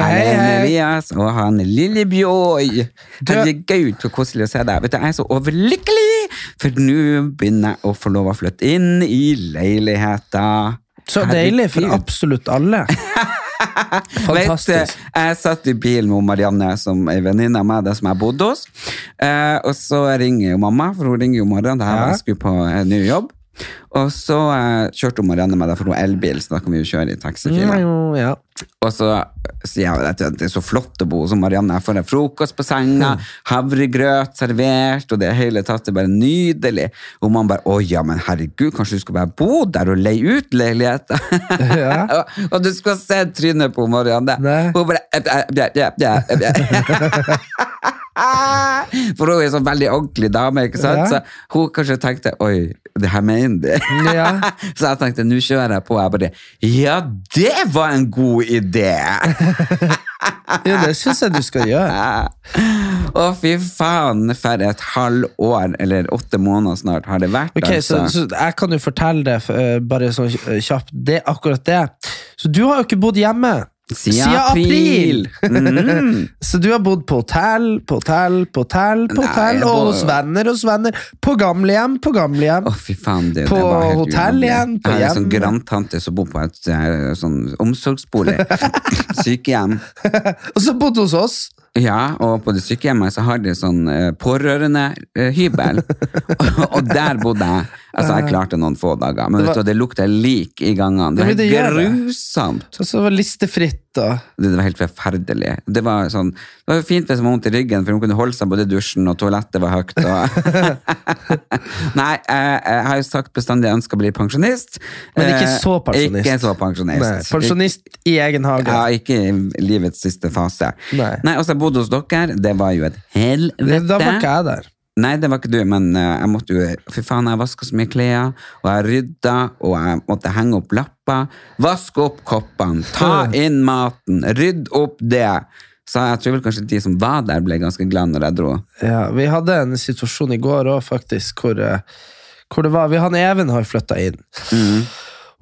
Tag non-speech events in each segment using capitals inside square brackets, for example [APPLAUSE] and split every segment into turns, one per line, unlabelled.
Hei,
er. Elias og han lille Bjøy. Herregud, så koselig å se deg. Vet du, Jeg er så overlykkelig, for nå begynner jeg å få lov å flytte inn i leiligheta.
Så deilig for absolutt alle. [LAUGHS] Fantastisk.
du, jeg satt i bilen med Marianne, som er venninne av meg, det som jeg bodde hos. Eh, og så ringer jo mamma, for hun ringer jo i morgen. Det her
Ja.
jeg skulle på en ny jobb. Og så eh, kjørte Marianne med, for hun har elbil, så da kan vi jo kjøre i taxifila.
Mm, ja.
Og så sier jeg at det er så flott å bo hos Marianne. Jeg får en frokost på senga, havregrøt servert, og det hele tatt er bare nydelig. Og man bare 'Å ja, men herregud, kanskje du skal bare bo der og leie ut leiligheter?'
Ja.
og, og du skulle se trynet på Marianne.
Nei.
Hun bare ja, ja, ja, bja». [LAUGHS] For hun er en sånn veldig ordentlig dame, ikke sant?
Ja.
Så hun kanskje tenkte 'oi, det her mener de'. [LAUGHS]
Ja.
Så jeg tenkte, nå kjører jeg på. Jeg bare, ja, det var en god idé! [LAUGHS]
Jo, det syns jeg du skal gjøre.
Å, fy faen, for et halvår, eller åtte måneder snart, har det vært.
Ok, så,
altså.
så Jeg kan jo fortelle det eh, bare sånn kjapt. Det er akkurat det. Så du har jo ikke bodd hjemme.
Siden april. Mm. [LAUGHS]
Så du har bodd på hotell, på hotell, på hotell, på hotell,
Nei,
og
bor-
hos venner, hos venner. På gamlehjem, på gamlehjem.
Å, fy faen, det,
På
det var helt
hotell
ulovlig.
igjen, på
Jeg er en sånn
hjem.
grandtante som bor på et eh, sånn omsorgsbolig. [LAUGHS] Sykehjem. [LAUGHS]
Og så bodde hos oss.
Ja, og på det sykehjemmet så har de sånn uh, pårørendehybel. og, [LAUGHS] [LAUGHS] og der bodde jeg. Altså, jeg klarte noen få dager. Men
Det
vet
var-
du, det lukter lik i gangene. Det
Ja,
var
det det.
grusomt.
Og så var listefritt og
Det var helt forferdelig. Det var, sånn, det var fint hvis man var vondt i ryggen, for hun kunne holde seg både i dusjen, og toalettet var høyt. [LAUGHS] Nei, jeg, jeg har jo sagt bestandig jeg ønsker å bli pensjonist.
Men ikke
Eh,
så pensjonist.
Ikke så pensjonist.
Pensjonist i egen hage.
Ja, ikke i livets siste fase.
Nei.
Nei, og så bodde hos dere. Det var jo et helvete.
Da var ikke jeg der.
Nei, det var ikke du, men eh, jeg måtte jo Fy faen, jeg vaska så mye klær, og jeg rydda, og jeg måtte henge opp lapper. Vask opp koppene, ta inn maten, rydd opp det. Så jeg tror vel kanskje de som var der, ble ganske glad når jeg dro.
Ja, vi hadde en situasjon i går òg, faktisk, hvor, eh, hvor det var vi, Han Even har flytta inn.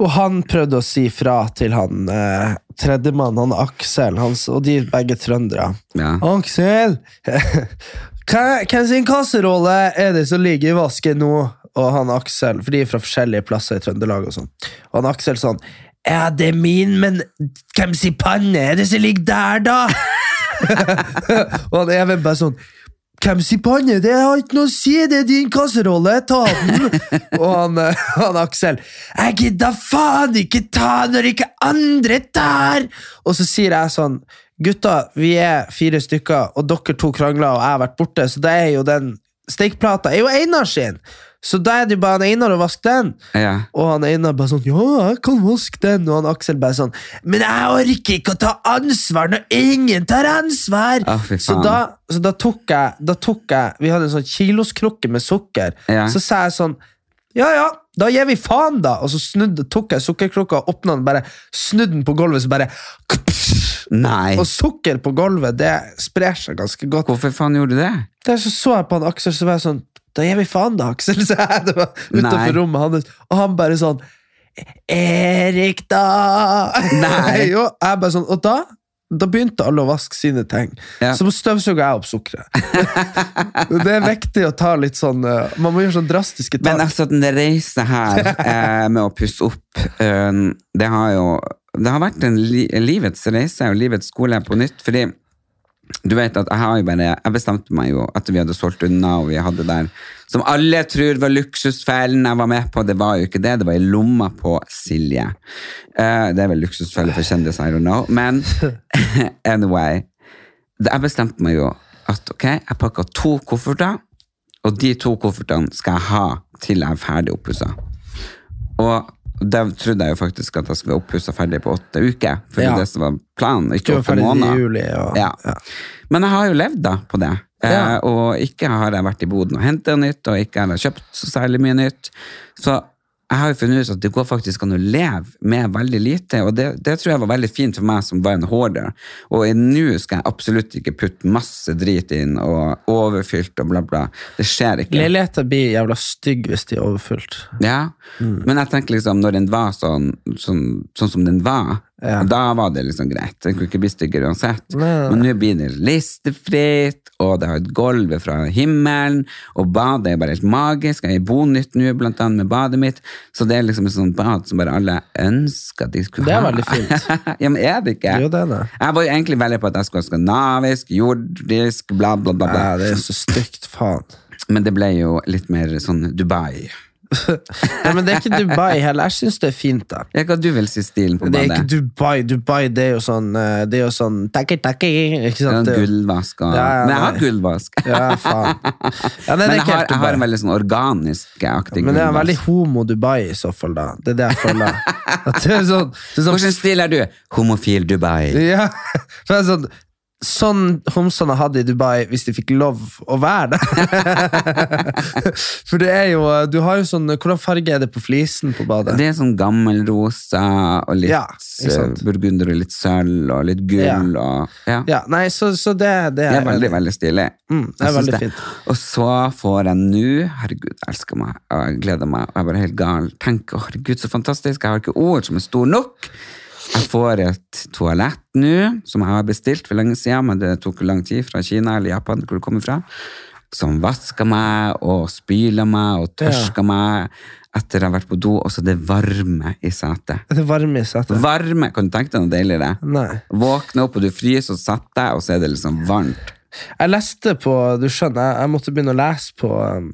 Og han prøvde å si fra til han eh, tredjemann, han Aksel, hans, og de begge trøndere.
Ja.
Aksel! [LAUGHS] Hvem sin kasserolle er det som ligger i vasken nå? Og han Aksel, for de er fra forskjellige plasser i Trøndelag og sånn. Og han Aksel sånn Ja, det er min, men hvem sin panne er det som ligger der, da? [LAUGHS] og han Even bare sånn hvem sin panne? Det har ikke noe å si, det er din kasserolle, ta den! og han, eh, han Aksel Jeg gidder faen ikke ta når ikke andre tar! Og så sier jeg sånn Gutta, vi er fire stykker, og dere to krangler, og jeg har vært borte, så det er jo den stekeplata er jo Einar sin! Så da er det jo bare han Einar å vaske den.
Ja.
Og han Einar bare sånn Ja, jeg kan vaske den. Og han Aksel bare sånn Men jeg orker ikke å ta ansvar når ingen tar ansvar!
Oh,
så da, så da tok jeg Da tok jeg Vi hadde en sånn kiloskrukke med sukker.
Ja.
Så sa jeg sånn Ja, ja, da gir vi faen, da! Og så snudde, tok jeg sukkerkrukka, åpna den, bare snudde den på gulvet, så bare
Nei.
Og sukker på gulvet, det sprer seg ganske godt.
Hvorfor faen gjorde du det?
Der så, så jeg på han Aksel, så var jeg sånn Da gir vi faen, da, Aksel, [LAUGHS] Så jeg. Det var utenfor rommet hans. Og han bare sånn Erik, da!
Nei. [LAUGHS]
jo, jeg bare sånn, og da da begynte alle å vaske sine ting.
Ja.
Så støvsuga jeg opp sukkeret. [LAUGHS] det er viktig å ta litt sånn eh, Man må gjøre sånn drastiske tak.
Men altså, den reisen her eh, med å pusse opp, eh, det har jo Det har vært en li livets reise og livets skole på nytt, fordi Du vet at jeg har jo bare Jeg bestemte meg jo etter vi hadde solgt unna, og vi hadde der Som alle tror var luksusfellen jeg var med på. Det var jo ikke det. Det var i lomma på Silje. Uh, det er vel luksusfelle for kjendiser, I don't know. Men [LAUGHS] anyway. Jeg bestemte meg jo at ok, jeg pakka to kofferter, og de to koffertene skal jeg ha til jeg er ferdig oppussa. Og da trodde jeg jo faktisk at jeg skulle være oppussa ferdig på åtte uker. For
Ja.
det som var planen, ikke åtte måneder.
juli. Og,
Ja.
ja.
Men jeg har jo levd da på det. Eh, og ikke har jeg vært i boden og hentet nytt, og ikke har jeg kjøpt så særlig mye nytt. Så jeg har jo funnet ut at det går faktisk an å leve med veldig lite, og det, det tror jeg var veldig fint for meg som var en hoarder. Og nå skal jeg absolutt ikke putte masse drit inn og overfylt og bla bla. Det skjer ikke.
Leiligheter blir jævla stygg hvis de er overfylt.
Ja,
Mm.
men jeg tenker liksom når den var sånn, sånn, sånn som den var,
Ja.
da var det liksom greit. Den kunne ikke bli styggere uansett. Men nå blir det listefritt, og det har et gulv fra himmelen, og badet er bare helt magisk. Jeg er Bonytt nå, blant annet med badet mitt, så det er liksom et sånt bad som bare alle ønsker at de skulle
Det er veldig fint. [LAUGHS]
ja, men er det ikke?
Jo, det er det.
Jeg var jo egentlig veldig på at jeg skulle ha skandinavisk, jordisk, bla, bla, bla. bla.
Ja, det er så stygt, faen.
Men det ble jo litt mer sånn Dubai.
Nei, men det er ikke Dubai heller. Jeg syns det er fint, da.
Ja, hva du vil si stilen på
Det er ikke Dubai. Dubai det er jo sånn eh, Det er jo sånn takki, takki, ikke sant? Det er
gullvask og
Ja, ja,
Men jeg har gullvask.
Ja, faen. Ja, nei,
Men jeg har, jeg har en veldig sånn organisk-aktig
Men det er
gullvask.
veldig homo-Dubai i så fall, da. Det er det jeg føler. [LAUGHS] Er sånn, sånn
Hvilken stil er du? Homofil Dubai.
Ja, [LAUGHS] det er sånn Sånn homsene hadde i Dubai hvis de fikk lov å være der. [LAUGHS] For det er jo Du har jo sånn Hvordan farge er det på flisen på badet?
Det er sånn gammel rosa og litt
Ja,
eh, burgunder og litt sølv og litt gull
Ja.
og Ja.
Ja, nei, så, så det, det
Det er veldig, veldig stilig.
Mm, det er veldig fint.
Og så får jeg nå Herregud, jeg elsker meg, og jeg gleder meg, og jeg er bare helt gal. Tenk, å, herregud, så fantastisk. Jeg har ikke ord som er stor nok. Jeg får et toalett nå, som jeg har bestilt for lenge siden, men det tok lang tid fra Kina eller Japan, hvor det kommer fra. Som vasker meg og spyler meg og tørsker meg etter jeg har vært på do, og så det varme i setet.
Det varme i setet.
Varme, kan du tenke deg noe deiligere?
Nei.
Våkne opp, og du fryser og setter deg, og så er det liksom varmt.
Jeg leste på Du skjønner, jeg, jeg måtte begynne å lese på um,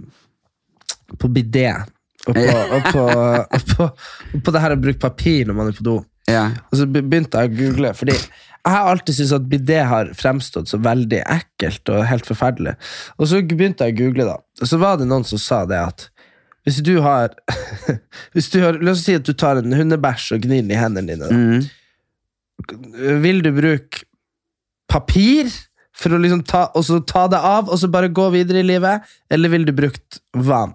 På bidé. Og på, [LAUGHS] og på, og på, og på det her å bruke papir når man er på do.
Ja.
Og så begynte jeg å google, fordi jeg har alltid syntes at bidé har fremstått så veldig ekkelt og helt forferdelig. Og så begynte jeg å google, da. Og så var det noen som sa det at hvis du har, [LAUGHS] hvis du har La oss si at du tar en hundebæsj og gnir den i hendene dine.
Mm.
Vil du bruke papir for å liksom ta, og så ta det av og så bare gå videre i livet, eller vil du brukt vann?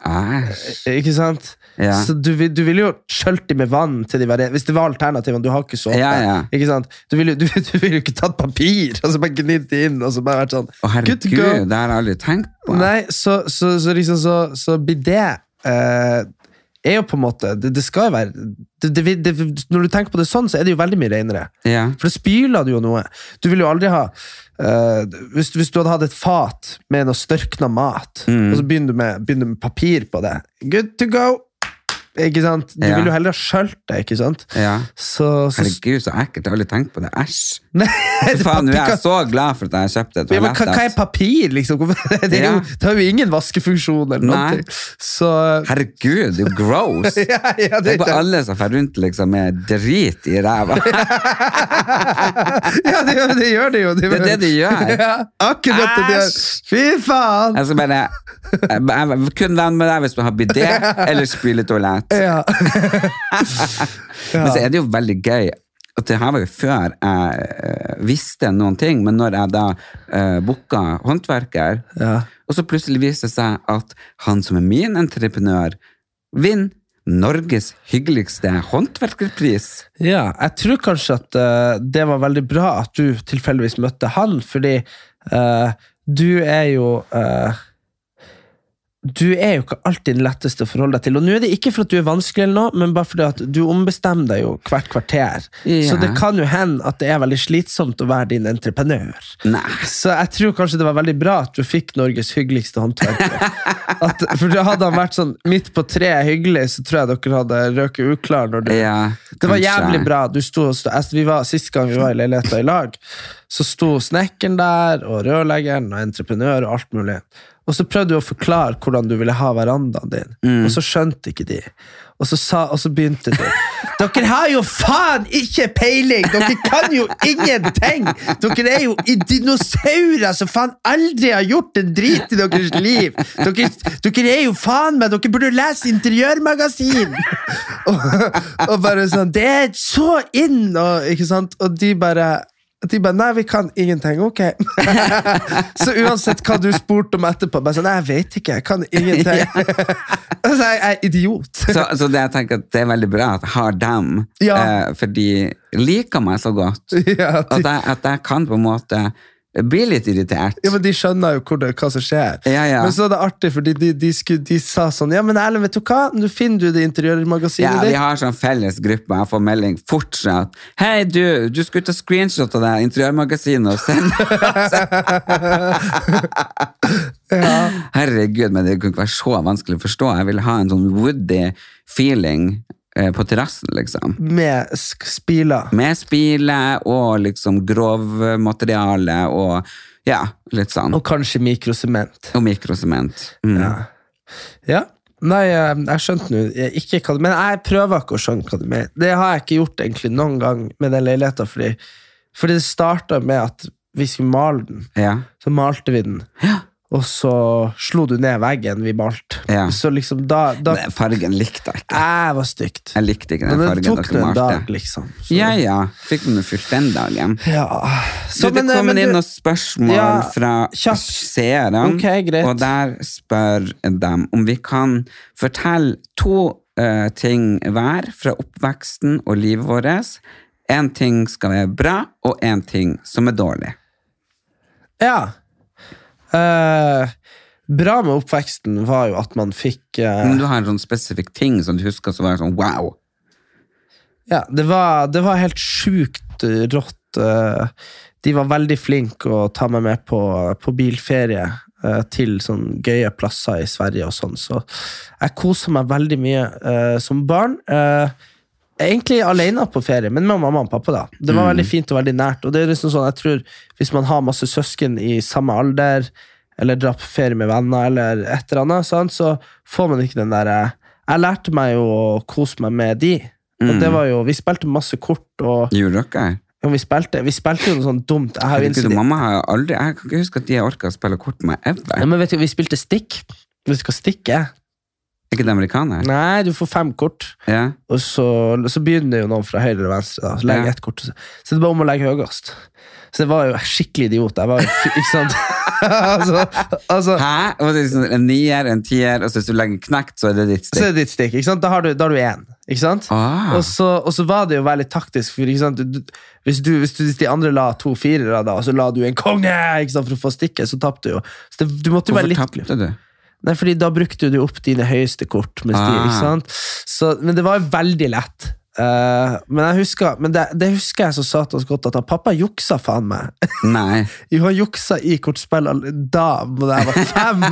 Æsj.
Ikke sant?
Ja.
Så du, du ville jo skjølt dem med vann til de var Hvis det var alternativene. Du har ikke såpe.
Ja, ja.
Ikke sant? Du ville jo ikke tatt papir [LAUGHS] og så bare gnidd det inn. Og så bare vært sånn
Å, herregud, det har jeg aldri tenkt på.
Nei, så, så, så liksom så, så bidé eh, er jo på en måte Det, det skal jo være det, det, det, Når du tenker på det sånn, så er det jo veldig mye renere.
Ja.
For det spyler du jo noe. Du vil jo aldri ha uh, hvis, hvis du hadde hatt et fat med noe størkna mat,
Mm.
og så begynner du, med, begynner du med papir på det Good to go! Ikke sant? Du
Ja.
vil jo heller ha skjølt deg, ikke sant?
ja.
Så, så
Herregud, så ekkelt. Jeg har aldri tenkt på det. Æsj. [LAUGHS]
Nei,
faen, nå er jeg så glad for at jeg kjøpte et
ja, men hva, hva er papir, liksom? [LAUGHS] Det, jo, det har jo ingen vaskefunksjon eller noe. Så
Herregud, det er jo gross. [LAUGHS]
ja, ja, det,
er på alle som drar rundt liksom med drit i ræva.
ja, det, det gjør det jo.
Det er det de gjør.
Ja, akkurat det de gjør. Fy faen!
Jeg skal bare jeg, jeg kun venn med deg hvis du har bidé eller spyletoalett. [LAUGHS] [LAUGHS]
Ja.
Men så er det jo veldig gøy at det her var jo før jeg eh, visste noen ting, men når jeg da uh, booka håndverker,
Ja.
og så plutselig viser det seg at han som er min entreprenør, vinner Norges hyggeligste håndverkerpris.
Ja, jeg tror kanskje at uh, det var veldig bra at du tilfeldigvis møtte han, fordi uh, du er jo eh, du er jo ikke alltid den letteste å forholde deg til. Og nå er det ikke for at du er vanskelig, eller noe, men bare fordi at du ombestemmer deg jo hvert kvarter.
Ja.
Så det kan jo hende at det er veldig slitsomt å være din entreprenør.
Nei.
Så jeg tror kanskje det var veldig bra at du fikk Norges hyggeligste håndverker. [LAUGHS] At, for hadde han vært sånn midt på treet hyggelig, så tror jeg dere hadde røket uklar. Når du,
Ja,
det var jævlig bra. Du sto, sto, altså, vi var, Sist gang vi var i leiligheta i lag, så sto snekkeren der, og rørleggeren og entreprenør og alt mulig. Og så prøvde du å forklare hvordan du ville ha verandaen din,
Mm.
og så skjønte ikke de. Og så, sa, og så begynte du. Dere har jo faen ikke peiling! Dere kan jo ingenting! Dere er jo dinosaurer som faen aldri har gjort en drit i deres liv! Dere, dere er jo faen meg Dere burde lese Interiørmagasin! og, og bare sånn Det er så inn! Og, ikke sant? og de bare de bare, Nei, vi kan ingenting. Ok. [LAUGHS] så uansett hva du spurte om etterpå, bare sånn Nei, jeg vet ikke. Jeg kan ingenting. [LAUGHS] altså, [LAUGHS] jeg er idiot.
Så, så det jeg tenker at det er veldig bra at jeg har dem,
Ja.
eh, for de liker meg så godt.
ja,
At jeg, at jeg kan på en måte bli litt irritert.
ja, men de skjønner jo det, hva som skjer.
Ja, ja.
Men så er det artig, fordi de, de, skulle, de sa sånn Ja, men Erlend, vet du hva? Nå finner du det interiørmagasinet
Ja, vi har sånn felles gruppe, og jeg får melding fortsatt. Hei, du, du skulle ta screenshot av det interiørmagasinet og sende [LAUGHS] Herregud, men det kunne ikke være så vanskelig å forstå. Jeg ville ha en sånn woody feeling på terrassen, liksom.
Med spiler.
Med spiler og liksom grovmateriale og ja, litt sånn.
Og kanskje mikrosement.
Og mikrosement. Mm.
Ja. ja. Nei, eh, jeg skjønte nå ikke hva du Men jeg prøver ikke å skjønne hva du mener. Det har jeg ikke gjort egentlig noen gang med den leiligheten, fordi, fordi det starta med at vi skulle male den.
Ja.
Så malte vi den. Og så slo du ned veggen vi malte.
Ja.
Så liksom da, da
Den fargen likte jeg ikke.
Jeg var stygt.
Jeg likte ikke den
Men det
fargen
tok
dere
nå en dag,
malte.
liksom. Så-
Ja, ja. Fikk du fylt den dagen?
ja.
Så det
eh,
kommer inn
du-
noen spørsmål
Ja,
fra seerne,
okay,
og der spør de om vi kan fortelle to uh, ting hver fra oppveksten og livet vårt. Én ting skal være bra, og én ting som er dårlig.
Ja. Eh, bra med oppveksten var jo at man fikk eh,
Men du har en sånn spesifikk ting som du husker som var sånn wow.
Ja, det var, det var helt sjukt rått. eh, De var veldig flinke å ta meg med på, på bilferie eh, til sånn gøye plasser i Sverige og sånn, så jeg kosa meg veldig mye som barn. Eh, Egentlig alene på ferie, men med mamma og pappa. da. Det var veldig fint og veldig nært. og det er liksom sånn, jeg tror Hvis man har masse søsken i samme alder, eller drar på ferie med venner, eller et eller annet, sant, så får man ikke den der eh, Jeg lærte meg jo å kose meg med de. Og det var jo, Vi spilte masse kort, og,
Gjorde dere?
vi, spilte, vi spilte jo noe sånn dumt. Jeg har
Herregud, mamma har aldri Jeg kan ikke huske at de har orka å spille kort med ever.
ja, men vet du, Vi spilte stikk. Vet du hva stikk er?
Er ikke det amerikaner?
Nei, du får fem kort.
Ja.
Og så, så begynner jo noen fra høyre eller venstre. Da. Så legger
Ja.
ett kort. Så så det er bare om å legge høyest. Så det var jo skikkelig idiot. Jeg var jo, ikke sant? [LAUGHS] altså, altså,
Hæ? Sånn en nier, en tier, og så hvis du legger knekt, så er det ditt
så
stikk.
er det ditt stikk. ikke sant? Da har du, da har du én. Ikke sant?
Ah.
Og, så, og så var det jo veldig taktisk. For, ikke sant? Du, hvis, du, hvis, du, hvis de andre la to firere, da, og så la du en konge ikke sant? for å få stikket, så tapte du jo. Så det, du måtte jo være
Hvorfor
litt
tapte du?
Nei, fordi da brukte du opp dine høyeste kort. Med stil,
Ah.
ikke sant? Så, men det var veldig lett. Eh, men jeg husker, men det, det husker jeg så satans godt, at han pappa juksa faen meg. [LAUGHS]
Nei.
Jo, han juksa i kortspill da da jeg var fem.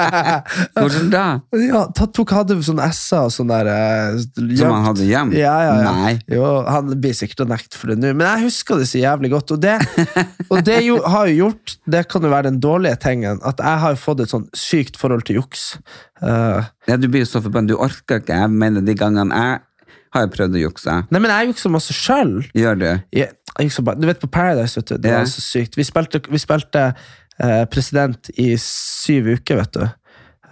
[LAUGHS]
Hvordan da?
ja, tok, hadde sånne S-er og sånn der uh,
Som han hadde gjemt?
Ja, ja, ja.
Nei.
Jo, han blir sikkert å nekte for det nå, men jeg husker det så jævlig godt. Og det, og det jo, har jo gjort, det kan jo være den dårlige tingen, at jeg har fått et sånn sykt forhold til juks. Uh,
Ja, du blir jo så forbanna. Du orker ikke. Jeg mener de gangene jeg har jeg prøvd å jukse.
nei, men jeg jukser masse sjøl.
Gjør du?
Jeg, jeg jukser bare- Du vet på Paradise, vet du. Det
yeah.
var så sykt. Vi spilte, vi spilte eh, president i syv uker, vet du.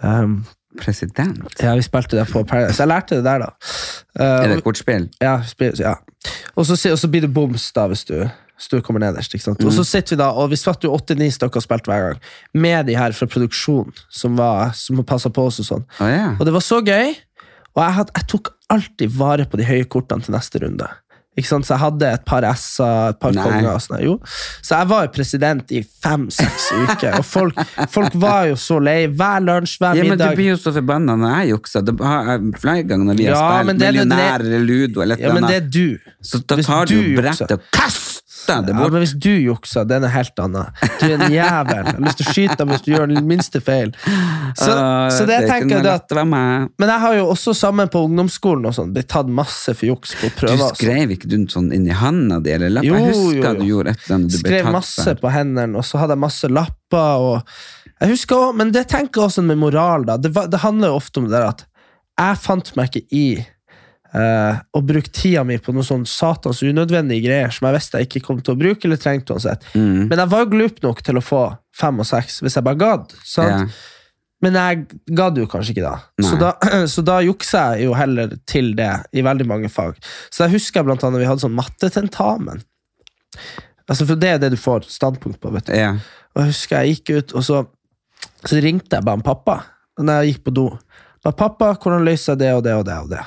Um,
President?
ja, vi spilte det på Paradise. Jeg lærte det der, da. Uh,
Er det et kortspill?
Ja, ja. Og, så, og så blir det boms da hvis du, hvis kommer nederst. Ikke sant? Og så sitter vi da, og vi satt jo åtte-ni stykker og spilte hver gang, med de her fra produksjonen som, var, som passa på oss og sånn.
Oh, yeah.
Og det var så gøy, og jeg, had, jeg tok alltid vare på de høye kortene til neste runde. Ikke sant? Så jeg hadde et par S-er, et par
Nei.
konger. og sånn. Jo. Så jeg var jo president i fem-seks uker, og folk, folk var jo så lei. Hver lunsj, hver
Ja, men Du blir jo så forbanna når jeg jukser. Det har jeg flere ganger når vi har
Ja, men
spilt Millionær eller Ludo eller et
Ja,
eller
men det
annet.
du.
Så da tar du
du
jo brettet og kaster det
Ja, men hvis du jukser, det er noe helt annet. Du er en jævel. Jeg har lyst til å skyte deg hvis du gjør den minste feil. Så,
uh,
så det
er
tenker jeg at. Men jeg har jo også sammen på ungdomsskolen og sånn, blitt tatt masse for juks på
Du
prøver. og sånn.
skrev ikke du sånn inni handa di eller lapp?
Jo,
Jeg husker
jo, jo.
du gjorde et eller annet du
Skrev masse på hendene, og så hadde jeg masse lapper. Og jeg husker også, Men det tenker jeg også med moral. da. Det, det handler jo ofte om det der at jeg fant meg ikke i eh, å bruke tida mi på noe sånn satans unødvendige greier som jeg visste jeg ikke kom til å bruke. eller trengte uansett.
Mm.
Men jeg var glup nok til å få fem og seks hvis jeg bare gadd.
Ja.
Men jeg gadd jo kanskje ikke da. Så,
Nei.
da. [CLEARS THROAT] så da juksa jeg jo heller til det i veldig mange fag. Så jeg husker blant annet vi hadde sånn mattetentamen. Altså, for det er det du får standpunkt på. vet du.
Ja.
Og jeg husker jeg gikk ut, og så, så ringte jeg bare en pappa når jeg gikk på do. Bare, 'Pappa, hvordan løser jeg det og det og det?' Og det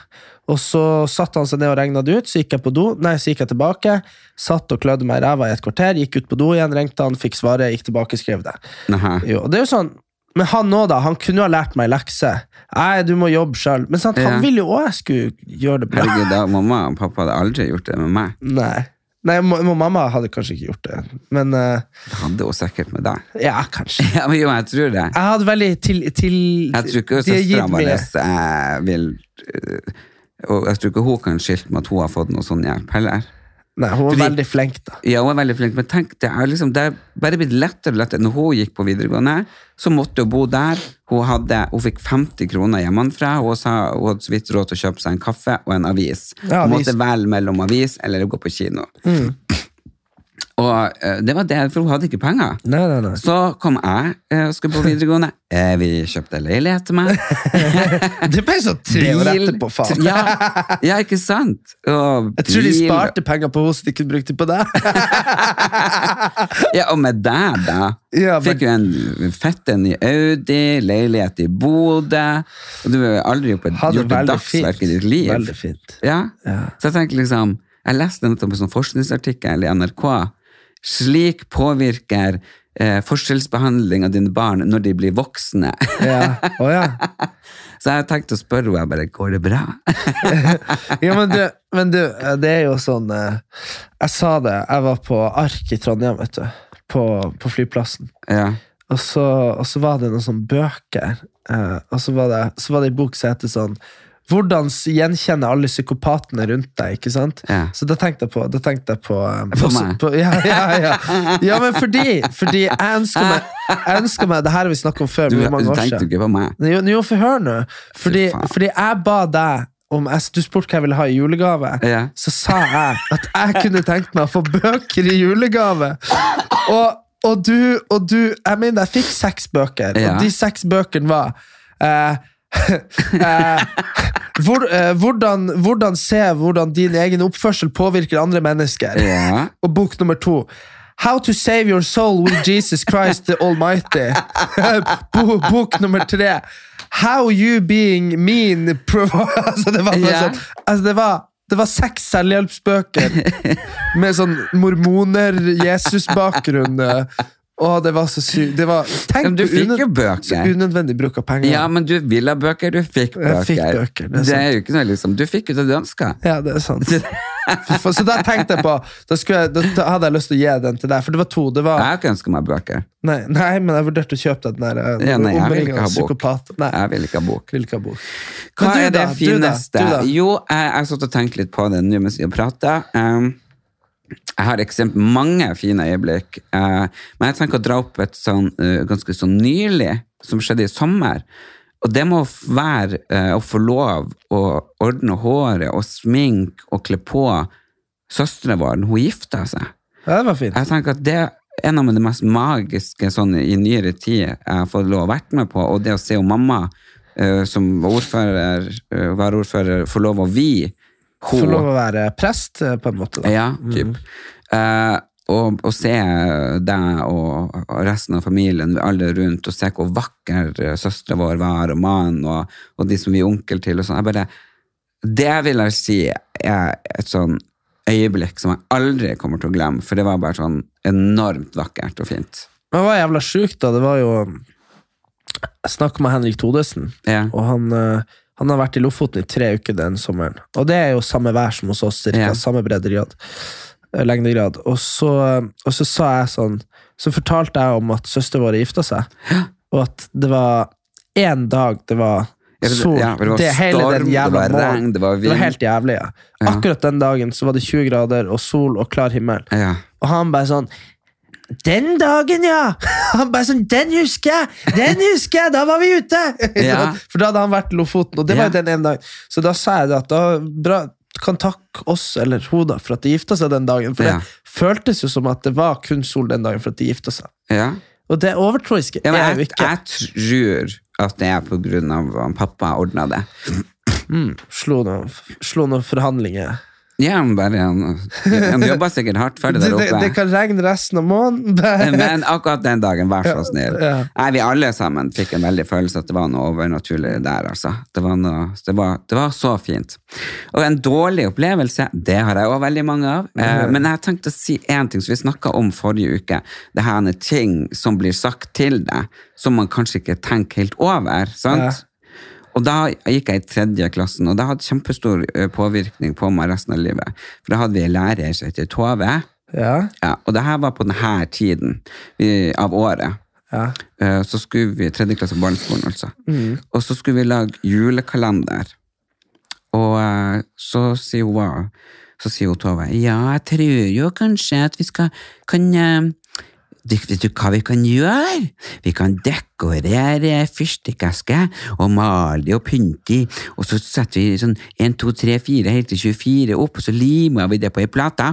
Og så satte han seg ned og regna det ut, så gikk jeg på do, nei, så gikk jeg tilbake, satt og klødde meg i ræva i et kvarter, gikk ut på do igjen, ringte han, fikk svaret, gikk tilbake, skrev det. Jo, det er jo sånn Men han nå, da, han kunne jo ha lært meg lekse. Nei, du må jobbe sjøl. Men sant,
Ja.
han ville jo òg jeg skulle gjøre det bra.
Herregud, da, mamma og pappa hadde aldri gjort det med meg.
Nei. Nei, mamma hadde kanskje ikke gjort det, men uh,
Det hadde hun sikkert med deg. [LAUGHS]
ja, kanskje.
Ja, men jo, jeg tror det.
Jeg hadde veldig til, til
Jeg tror ikke søstera vår eh, vil eh, Og jeg tror ikke hun kan skilte med at hun har fått noe sånn hjelp heller.
Nei, hun var
Fordi-
veldig flink, da.
Ja, hun er veldig flink, men tenk, det er liksom, det er bare blitt lettere og lettere. Når hun gikk på videregående, så måtte hun bo der. Hun, hadde, hun fikk 50 kroner hjemmefra, hun sa hun hadde så vidt råd til å kjøpe seg en kaffe og en avis.
Ja,
hun måtte velge mellom avis eller gå på kino.
Mm.
Og eh, det var det, for hun hadde ikke penger.
Nei, nei, nei.
Så kom jeg eh, og skulle på videregående. [LAUGHS] Eh, vi kjøpte leilighet til meg. [LAUGHS]
Det ble så tre år etterpå, faen.
Ja, ja, ikke sant? Og
Jeg tror de sparte penger på så de kunne brukt det på deg. [LAUGHS]
Ja, og med deg, da.
Ja, men-
Fikk jo en fetten i Audi, leilighet i Bodø. Og du har aldri gjort et, dagsverk i ditt liv.
Veldig fint.
Ja.
Ja.
Så jeg tenker liksom Jeg leste nettopp en sånn forskningsartikkel i NRK. Slik påvirker eh, forskjellsbehandling av dine barn når de blir voksne.
Ja. Oh, ja. [LAUGHS]
Så jeg har tenkt å spørre henne bare går det bra. [LAUGHS]
ja men, du, men du, det er jo sånn eh, Jeg sa det, jeg var på Ark i Trondheim, vet du. På, på flyplassen.
ja.
Og så, og så var det noen sånne bøker. eh, og så var, det, så var det en bok som heter sånn Hvordan gjenkjenner gjenkjenne alle psykopatene rundt deg. ikke sant?
Ja.
Så da tenkte jeg på, da tenkte jeg på, eh,
På.
På, ja, ja, ja. ja, men fordi, fordi jeg ønsker meg, jeg ønsker meg Det her har vi snakket om før.
Du,
mange
du
år
tenkte ikke på meg.
Jo, jo, for hør nå. Fordi, fordi jeg ba deg om jeg, Du spurte hva jeg ville ha i julegave. Så sa jeg at jeg kunne tenkt meg å få bøker i julegave. Og, og, du, og du Jeg mener, jeg fikk seks bøker, og de seks bøkene var eh, [LAUGHS] eh, hvor, eh, hvordan, hvordan se hvordan din egen oppførsel påvirker andre mennesker.
Ja.
Og bok nummer to. How to save your soul with Jesus Christ the Almighty. [LAUGHS] Bo, bok nummer tre. How you being mean [LAUGHS] altså, det var
Ja.
sånn, altså, det var det var seks selvhjelpsbøker med sånn mormoner-Jesus-bakgrunn. Eh, det var så sykt. Det var, tenk
Men du
på
fikk jo bøker.
så unødvendig bruk av penger.
Ja, men du ville ha bøker, du fikk bøker.
Jeg fikk bøker, det er
det, er jo ikke noe liksom, Du fikk jo det du ønska.
Ja, det er sant. [LAUGHS] Så da tenkte jeg på da, jeg, da, hadde jeg lyst til å gi den til deg, for det var to. Det var,
Jeg har ikke ønska meg bøker.
nei, nei, men jeg vurderte å kjøpe den der eh,
Ja, nei, jeg vil ikke ha bok.
Nei,
Jeg vil ikke ha bok.
vil ikke ha bok.
Hva
du
er det
da? Du da?
fineste?
Du da?
Jo, jeg har satt og tenkt litt på det nå mens vi har prata. Um, jeg har eksempel mange fine øyeblikk, eh, men jeg tenker å dra opp et sånn uh, ganske sånn nylig, som skjedde i sommer. Og det må være eh, å få lov å ordne håret og sminke og kle på søstera vår når hun gifta seg.
Ja, det var fint.
Jeg tenker at det er en av de mest magiske sånn, i nyere tid jeg har fått lov å vært med på, og det å se jo mamma eh, som ordfører, uh, varaordfører få lov å vie
Få lov å være prest, eh, på en måte. Da.
Ja, typ. Eh, og, og se deg og, resten av familien, alle rundt, og se hvor vakker uh, søstera vår var, og mannen, og, og de som vi er onkel til. og sånn. Det vil jeg si er et sånn øyeblikk som jeg aldri kommer til å glemme, for det var bare sånn enormt vakkert og fint.
Men det var jævla sjukt, da. Det var jo Jeg snakka med Henrik Todesen,
Ja.
og han, eh, han har vært i Lofoten i tre uker den sommeren. Og det er jo samme vær som hos oss, cirka.
Ja.
Samme breddegrad. eh, Lengdegrad. Og så, og så sa jeg sånn Så fortalte jeg om at søsteren vår gifta seg, og at det var én dag det var sol.
ja, det var storm, det
jævla
var regn, det var vind.
Det var helt jævlig. Ja. Akkurat den dagen så var det 20 grader og sol og klar himmel.
Ja.
Og han bare sånn Den dagen, ja! [LAUGHS] Han bare sånn, Den husker jeg! Den husker jeg! Da var vi ute! [LAUGHS]
Ja.
For da hadde han vært i Lofoten, og det var jo
Ja.
den ene dagen. Så da sa jeg det at da bra, kan takke oss, eller hun, da, for at de gifta seg den dagen. For
Ja.
det føltes jo som at det var kun sol den dagen for at de gifta seg.
ja.
Og det overtroiske
Ja,
er jo ikke.
jeg tror at det er på grunn av at pappa ordna det.
Slo noen, slo noen forhandlinger.
Ja, bare han, han jobber sikkert hardt for det der
det,
oppe.
det kan regne resten av måneden.
Men akkurat den dagen, vær så snill.
Ja.
Nei, vi alle sammen fikk en veldig følelse at det var noe overnaturlig der, altså. Det var, noe, det var, det var så fint. Og en dårlig opplevelse, det har jeg også veldig mange av. Eh, men jeg tenkte å si én ting som vi snakka om forrige uke. Det her er ting som blir sagt til deg, som man kanskje ikke tenker helt over. sant?
Ja.
Og da gikk jeg i tredje klassen, og det hadde kjempestor påvirkning på meg resten av livet. For da hadde vi en lærer som heter Tove.
Ja,
Ja, og det her var på denne tiden av året.
ja.
Eh, Så skulle vi tredje klasse barneskolen, altså. Og så skulle vi lage julekalender. Og eh, så sier hun? Så sier hun Tove ja, jeg tror jo kanskje at vi skal kan eh, Vet du hva vi kan gjøre? Vi kan dekorere fyrstikkesker og male og pynte i, og så setter vi sånn 1, 2, 3, 4 helt til 24 opp, og så limer vi det på ei plate.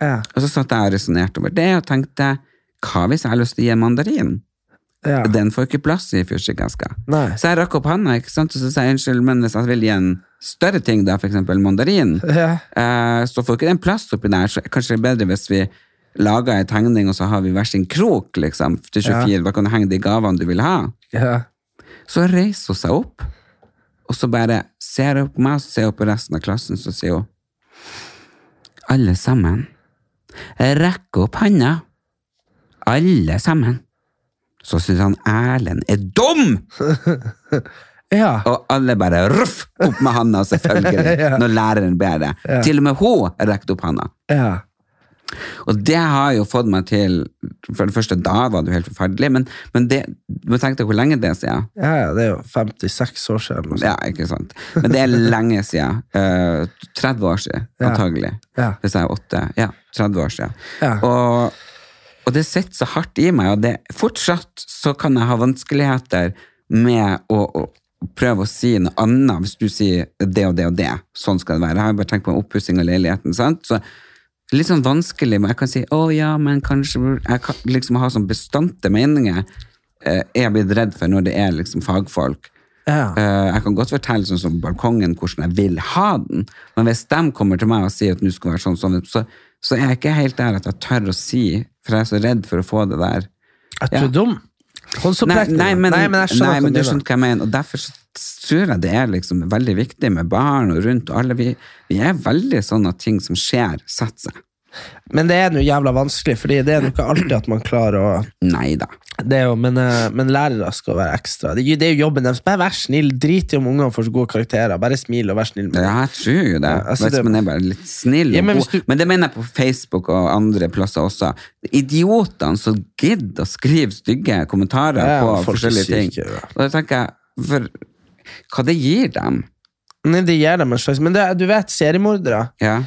ja.
Og så satt jeg og resonnerte over det og tenkte hva hvis jeg har lyst til å gi en mandarin?
ja.
Den får ikke plass i fyrstikkeska. Så jeg rakk opp handa, og så sa jeg unnskyld, men hvis jeg vil gi en større ting, da, eksempel mandarin,
Ja.
eh, så får ikke den plass oppi der. Så kanskje det er bedre hvis vi lager ei tegning, og så har vi hver sin krok liksom, til 24. Da kan du henge de gavene du vil ha.
Ja.
Så reiser hun seg opp, og så bare ser hun på meg, og så ser hun på resten av klassen, så sier hun Alle sammen, rekk opp handa. Alle sammen. Så syns han Erlend er dum! [LAUGHS]
ja.
Og alle bare ruff opp med handa, selvfølgelig, [LAUGHS]
Ja.
når læreren ber det. Til og med hun rekte opp handa.
ja.
Og det har jo fått meg til For det første, da var det jo helt forferdelig, men, men det, du må tenke deg hvor lenge det er siden.
Ja, det er jo 56 år siden. eller.
Ja, ikke sant. Men det er lenge siden. Uh, 30 år siden,
Ja.
antagelig.
Ja.
Hvis jeg er 8. Ja, 30 år siden.
Ja.
Og, og det sitter så hardt i meg, og det, fortsatt så kan jeg ha vanskeligheter med å, å prøve å si noe annet hvis du sier det og det og det. Sånn skal det være. Jeg har bare tenkt på oppussing av leiligheten. sant? Så Litt sånn vanskelig, men jeg kan si 'å ja, men kanskje Jeg kan liksom ha sånn bestante meninger. eh, er blitt redd for når det er liksom fagfolk.
Ja.
Eh, jeg kan godt fortelle sånn som balkongen hvordan jeg vil ha den, men hvis de kommer til meg og sier at nå skal være sånn, sånn så, så er jeg ikke helt der at jeg tør å si, for jeg er så redd for å få det der.
At du
Ja.
er dum?
Nei,
så
nei, men,
nei, men jeg skjønner
nei, men
du
du skjønner hva jeg mener, og derfor tror jeg det er liksom veldig viktig med barn og rundt, og alle vi, vi er veldig sånn at ting som skjer, setter seg.
Men det er noe jævla vanskelig, Fordi det er jo ikke alltid at man klarer å
Nei da.
det er jo, men, eh, men lærere skal være ekstra. Det, det er jo jobben deres. Bare vær snill. Drit i om ungene får så gode karakterer. Bare smil og vær snill. med.
Ja, jeg tror jo det.
Ja, altså det-
man er bare litt snill.
Ja, men du-
men det mener jeg på Facebook og andre plasser også. Idiotene som gidder å skrive stygge kommentarer
Ja,
på forskjellige ting.
syke.
Og da tenker jeg, for hva det gir dem?
Nei, det gir dem en slags Men det, du vet, seriemordere
Ja,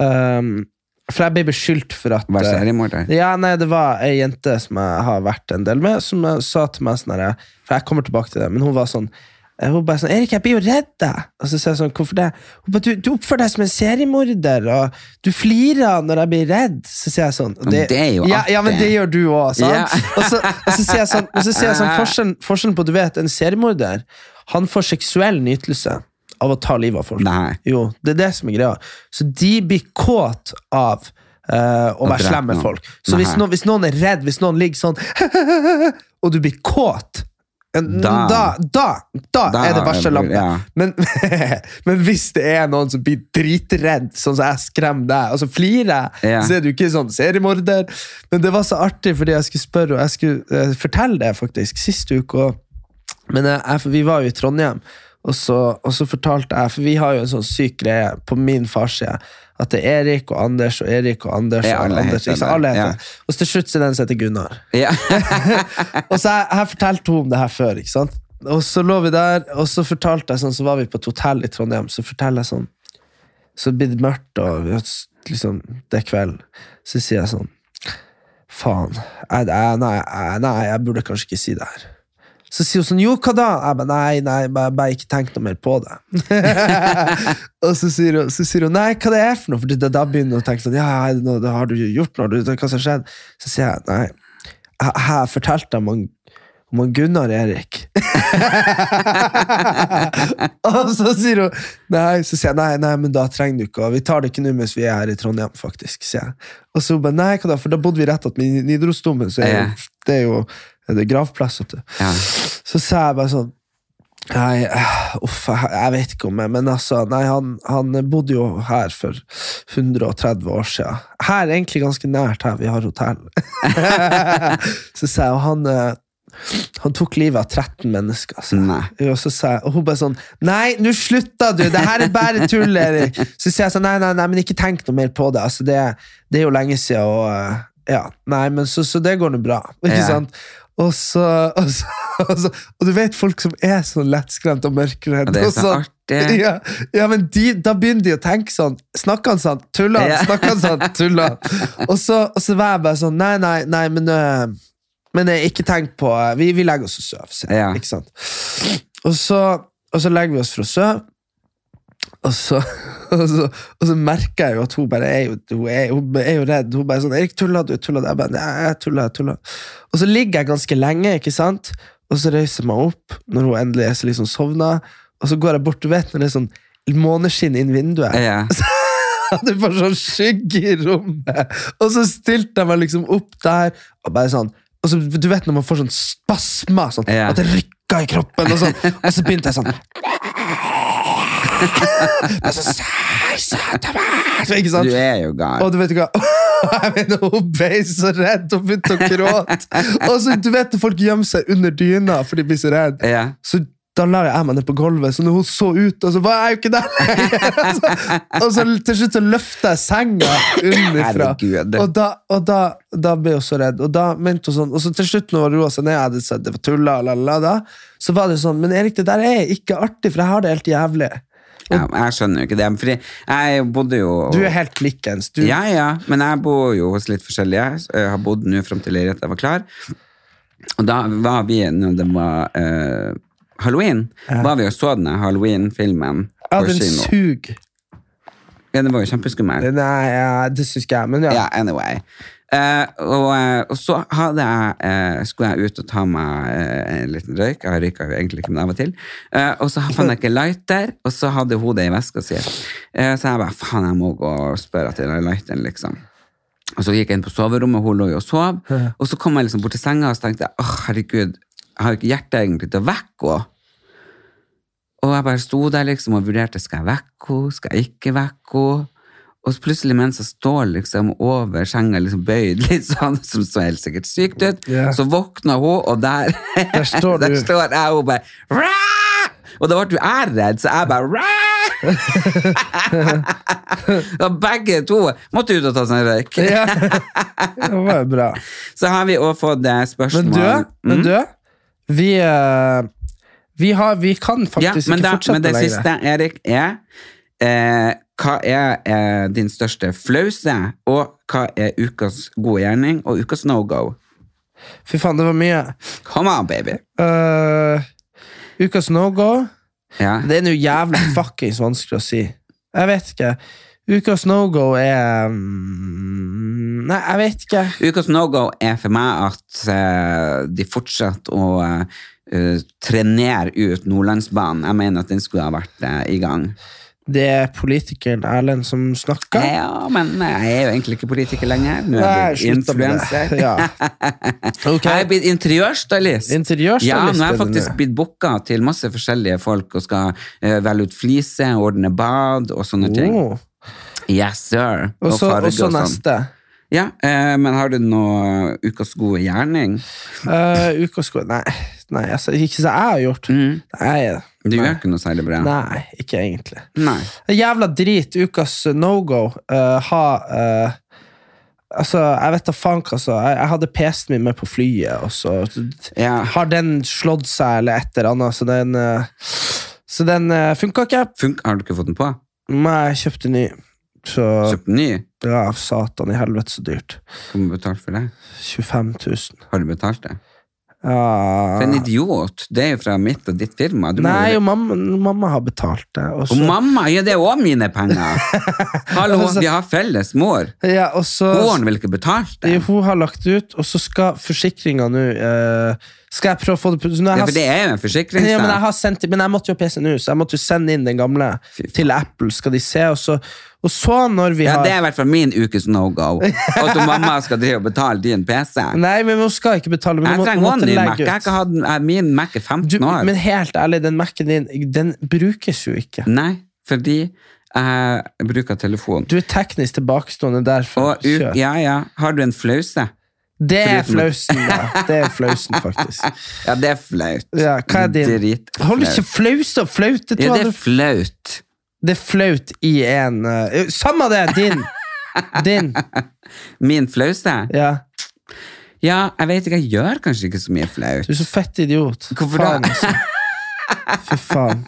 um, For jeg ble beskyldt for at
Være
eh,
seriemorder?
Ja, nei, det var ei jente som jeg har vært en del med, som eh, sa til meg sånn For jeg kommer tilbake til det, men hun var sånn eh, hun bare sånn, Erik, jeg blir jo redd deg. Og så sier jeg sånn, hvorfor det? Hun bare, du, du oppfører deg som en seriemorder, og du flirer når jeg blir redd. Så sier jeg sånn
Men det er jo
ja, ja, men det gjør du òg, sant?
Ja. [LAUGHS]
og, så, og så sier jeg sånn, og så sier jeg sånn [LAUGHS] forskjellen, forskjellen på, du vet, en seriemorder, han får seksuell nytelse av å ta livet av folk.
Nei.
Jo, det er det som er greia. Så de blir kåt av uh, å være
slemme
slem med folk. Så hvis noen, hvis noen er redd, hvis noen ligger sånn [LAUGHS] Og du blir kåt Da,
Da-
da, da, er det varsellampe.
ja.
Men, [LAUGHS] men hvis det er noen som blir dritredd, sånn som jeg skremmer deg, og så flirer jeg,
Ja.
så er du ikke sånn seriemorder. Men det var så artig, fordi jeg skulle spørre, og jeg skulle uh, fortelle det faktisk, sist uke. Og, men jeg, jeg, vi var jo i Trondheim, og så, og så fortalte jeg, for vi har jo en sånn syk greie på min farsside, at det er Erik og Anders og Erik og Anders. Og
alle
Anders
heter
alle heter
ja.
Og så til slutt så er den som heter Gunnar.
Ja. [LAUGHS]
Og så jeg, jeg fortalte hun om det her før, ikke sant? Og så lå vi der, og så fortalte jeg sånn, så var vi på et hotell i Trondheim, så forteller jeg sånn, så blir det mørkt, og liksom, det er kvelden. Så sier jeg sånn, faen, jeg, jeg, nei, nei, jeg burde kanskje ikke si det her. Så sier hun sånn, jo, hva da? Jeg bare, nei, nei, bare, bare ikke tenk noe mer på det. [LAUGHS] og så sier, hun, så sier hun, nei, hva det er for noe? For da, da begynner hun å tenke sånn, ja, det da har du gjort noe, hva som har skjedd? Så sier jeg, nei, jeg har fortalt dem om, om Gunnar Erik. [LAUGHS] og så sier hun Nei, så sier jeg nei, nei, men da trenger du ikke Vi tar det ikke nå mens vi er her i Trondheim, faktisk. sier jeg. Og så hun bare nei, hva da? For da bodde vi rett attmed Nidarosdomen, så det er jo det er gravplass. vet du.
Ja.
Så sa jeg bare sånn Nei, uff, jeg, vet ikke om jeg Men altså, nei, han, han bodde jo her for 130 år siden. Her, egentlig ganske nært her vi har hotell. [LAUGHS] så sa jeg, og han eh, han tok livet av 13 mennesker.
Nei.
Og, så sa jeg, og hun bare sånn Nei, nå slutta du! Det her er bare tull, Erik! Så sier jeg sånn, nei, nei, nei, men ikke tenk noe mer på det. Altså, det, det er jo lenge siden, og eh, ja, nei, men så, så det går nå bra. Ikke
Ja.
sant? Og så, og, så, og, så, og du vet folk som er så lettskremt og
mørkredde. Det er så artig.
Ja, ja, men de, da begynner de å tenke sånn Snakker han sånn? Tuller han? Snakker han sånn? Tuller han? Og så, og så var jeg bare sånn Nei, nei, nei, men øh, Men øh, ikke tenk på øh, Vi, vi legger oss og sover.
Ja.
Ikke sant? Og så, og så legger vi oss for å sove. Og så, [LAUGHS] og, så, og så merker jeg jo at hun bare er jo, hun er, hun er jo redd. Hun bare sånn 'Erik, tuller du?' tuller du? Jeg bare, «Nei, jeg tuller, jeg tuller. Og så ligger jeg ganske lenge, ikke sant? Og så reiser jeg meg opp når hun endelig er så liksom sovna, og så går jeg bort, du vet når det er sånn måneskinn inn vinduet.
Ja. [LAUGHS]
Det var sånn skygge i rommet. Og så stilte jeg meg liksom opp der, og bare sånn og så, Du vet når man får sånn spasmer, sånn,
Ja.
at det rykker i kroppen, og, sånn, [LAUGHS] og så begynte jeg sånn Og så, så, ikke sant?
Du er jo gal.
Og du vet ikke hva [LAUGHS] jeg mener, Hun ble så redd og begynte å gråte. Og så, du vet folk gjemmer seg under dyna for de blir så redde.
Ja.
Så da la jeg meg ned på gulvet, så når hun så ut, og så var jeg jo ikke der lenger. [LAUGHS] Og så til slutt så løfta jeg senga underfra. Og, da, og da, da ble hun så redd. Og da mente hun sånn Og så til slutt når hun roa seg ned, jeg hadde sett det var tulla, la, la, la, da, så var det sånn Men Erik, det der er ikke artig, for jeg har det helt jævlig.
Ja, jeg skjønner jo ikke det. Fordi jeg bodde jo
Du er helt likens. Du,
Ja, ja, men jeg bor jo hos litt forskjellige. Jeg har bodd nå fram til leiligheten var klar. Og da var vi, når det var uh, halloween, var vi og så denne halloween-filmen
ja,
på
den
kino.
suger.
Ja, den var jo kjempeskummel.
Nei, ja, det syns ikke jeg, men ja.
Ja, anyway. Eh, og, eh, og så hadde jeg, eh, skulle jeg ut og ta meg eh, en liten røyk. Jeg røyka jo egentlig ikke, men av og til. Eh, og så fant jeg ikke lighter, og så hadde hun det i veska si. Eh, så jeg bare faen, jeg må gå og spørre etter den lighteren, liksom. Og så gikk jeg inn på soverommet, hun lå jo og sov. Og så kom jeg liksom bort til senga og så tenkte jeg, oh, herregud, jeg har jo ikke hjerte egentlig til å vekke henne. Og jeg bare sto der liksom og vurderte skal jeg vekke henne, skal jeg ikke vekke henne. Og så plutselig mens jeg står liksom over senga, liksom bøyd litt sånn, [LAUGHS] som så helt sikkert sykt ut,
yeah.
så våkna hun, og der,
Der står [LAUGHS]
der står jeg og bare «Rah!» Og da ble jeg redd, så jeg bare! [LAUGHS] Og begge to måtte ut og ta seg en røyk.
Ja. Det var bra.
Så har vi også fått eh, spørsmål
Men du, men
Mm.
du vi, eh, vi, har, vi kan faktisk
ja,
ikke
da,
fortsette
men det
lenger.
siste, Erik, er eh, Hva er eh, din største flause, og hva er ukas gode gjerning og ukas no go?
Fy faen, det var mye.
Come on, baby!
Uh, ukas no-go
Ja.
Det er nå jævlig fuckings vanskelig å si. Jeg vet ikke. Ukas no-go er um, Nei, jeg vet ikke.
Ukas no go er for meg at uh, de fortsetter å uh, trenere ut Nordlandsbanen. Jeg mener at den skulle ha vært eh, i gang.
Det er politikeren Erlend som snakker.
Ja, men jeg er jo egentlig ikke politiker lenger. Nå er jeg influenser.
Ja. [LAUGHS] Okay.
Jeg er blitt interiørstylist.
Interiørstylist
Ja, nå er jeg faktisk blitt booka til masse forskjellige folk og skal uh, velge ut flise, ordne bad og sånne ting.
Oh.
Yes, sir.
Og så
farge
og så
sånn.
neste.
Ja, eh, men har du noe ukas gode gjerning?
Uh, ukas gode Nei, nei altså, ikke som jeg har gjort.
Mm.
Nei,
Du gjør ikke noe særlig bra?
nei, ikke egentlig.
Nei.
Jævla drit, ukas no go. Uh, ha uh, Altså, jeg vet da faen hva altså. Jeg, jeg hadde PC-en min med på flyet, og så
Ja.
har den slått seg eller et eller annet, så den uh, Så den funka ikke.
Funk har du ikke fått den på?
Nei, jeg kjøpte ny. Så
Kjøpt ny?
ja, satan i helvete, så dyrt.
Hvor mye betalte for det?
25 000.
Har du betalt det?
Ja.
For en idiot! Det er jo fra mitt og ditt firma. Du
Nei,
må...
og mamma, mamma har betalt det. Og
Og mamma! Ja, det er òg mine penger! [LAUGHS] Hallo, vi har felles mor.
ja, og så
Moren vil ikke betale det.
Ja, Hun har lagt ut, og så skal forsikringa nå eh, Skal jeg prøve å få det på så
Ja,
har
for det er jo en
ja, men, jeg har sendt, men jeg måtte jo ha PC nå, så jeg måtte jo sende inn den gamle
Fy faen.
til Apple. Skal de se, og så, og så når vi
Ja,
har
det er i hvert fall min ukes no go. At du, mamma skal drive og betale din PC.
Nei, men hun skal ikke betale. Men
Jeg
må-
trenger
hun
også en ny
legge
Mac. Jeg har
ut.
ikke hatt Min Mac er 15
Du,
år.
men helt ærlig, den Mac-en din Den brukes jo ikke.
Nei, fordi jeg bruker telefon.
Du er teknisk tilbakestående derfor.
Og u ja, ja. Har du en flause?
Det er flausen, ja. Det er flausen, faktisk. [LAUGHS]
Ja, det er flaut.
Ja, hva er din?
Dritflaut.
Hold ikke flause og flaute.
Ja, det er flaut.
Det er flaut i en uh, Samme det! Din! [LAUGHS] Din.
Min flause?
Ja.
Ja, jeg vet ikke, jeg gjør kanskje ikke så mye flaut.
Du er så fett idiot.
Hvorfor
faen,
det?
altså. Fy faen.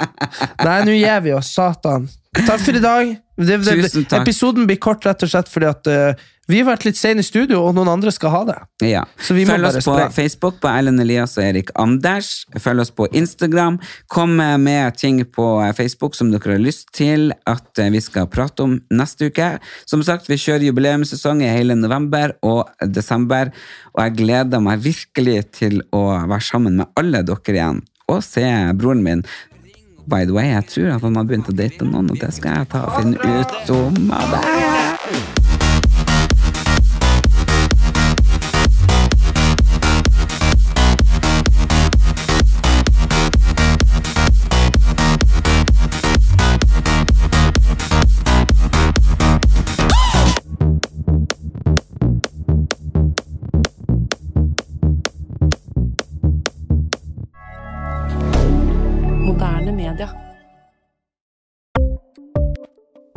Nei, nå gir vi oss, satan. Takk for i dag. Det, det. Episoden blir kort rett og slett fordi at uh, vi har vært litt sene i studio, og noen andre skal ha det.
Ja.
Så vi må
Følg oss på. Facebook på Ellen Elias og Erik Anders. Følg oss på Instagram. Kom med ting på Facebook som dere har lyst til at eh, vi skal prate om neste uke. Som sagt, vi kjører jubileumssesong i hele november og desember, og jeg gleder meg virkelig til å være sammen med alle dere igjen og se broren min. By the way, jeg tror at han har begynt å date noen, og det skal jeg ta og finne ut om av det.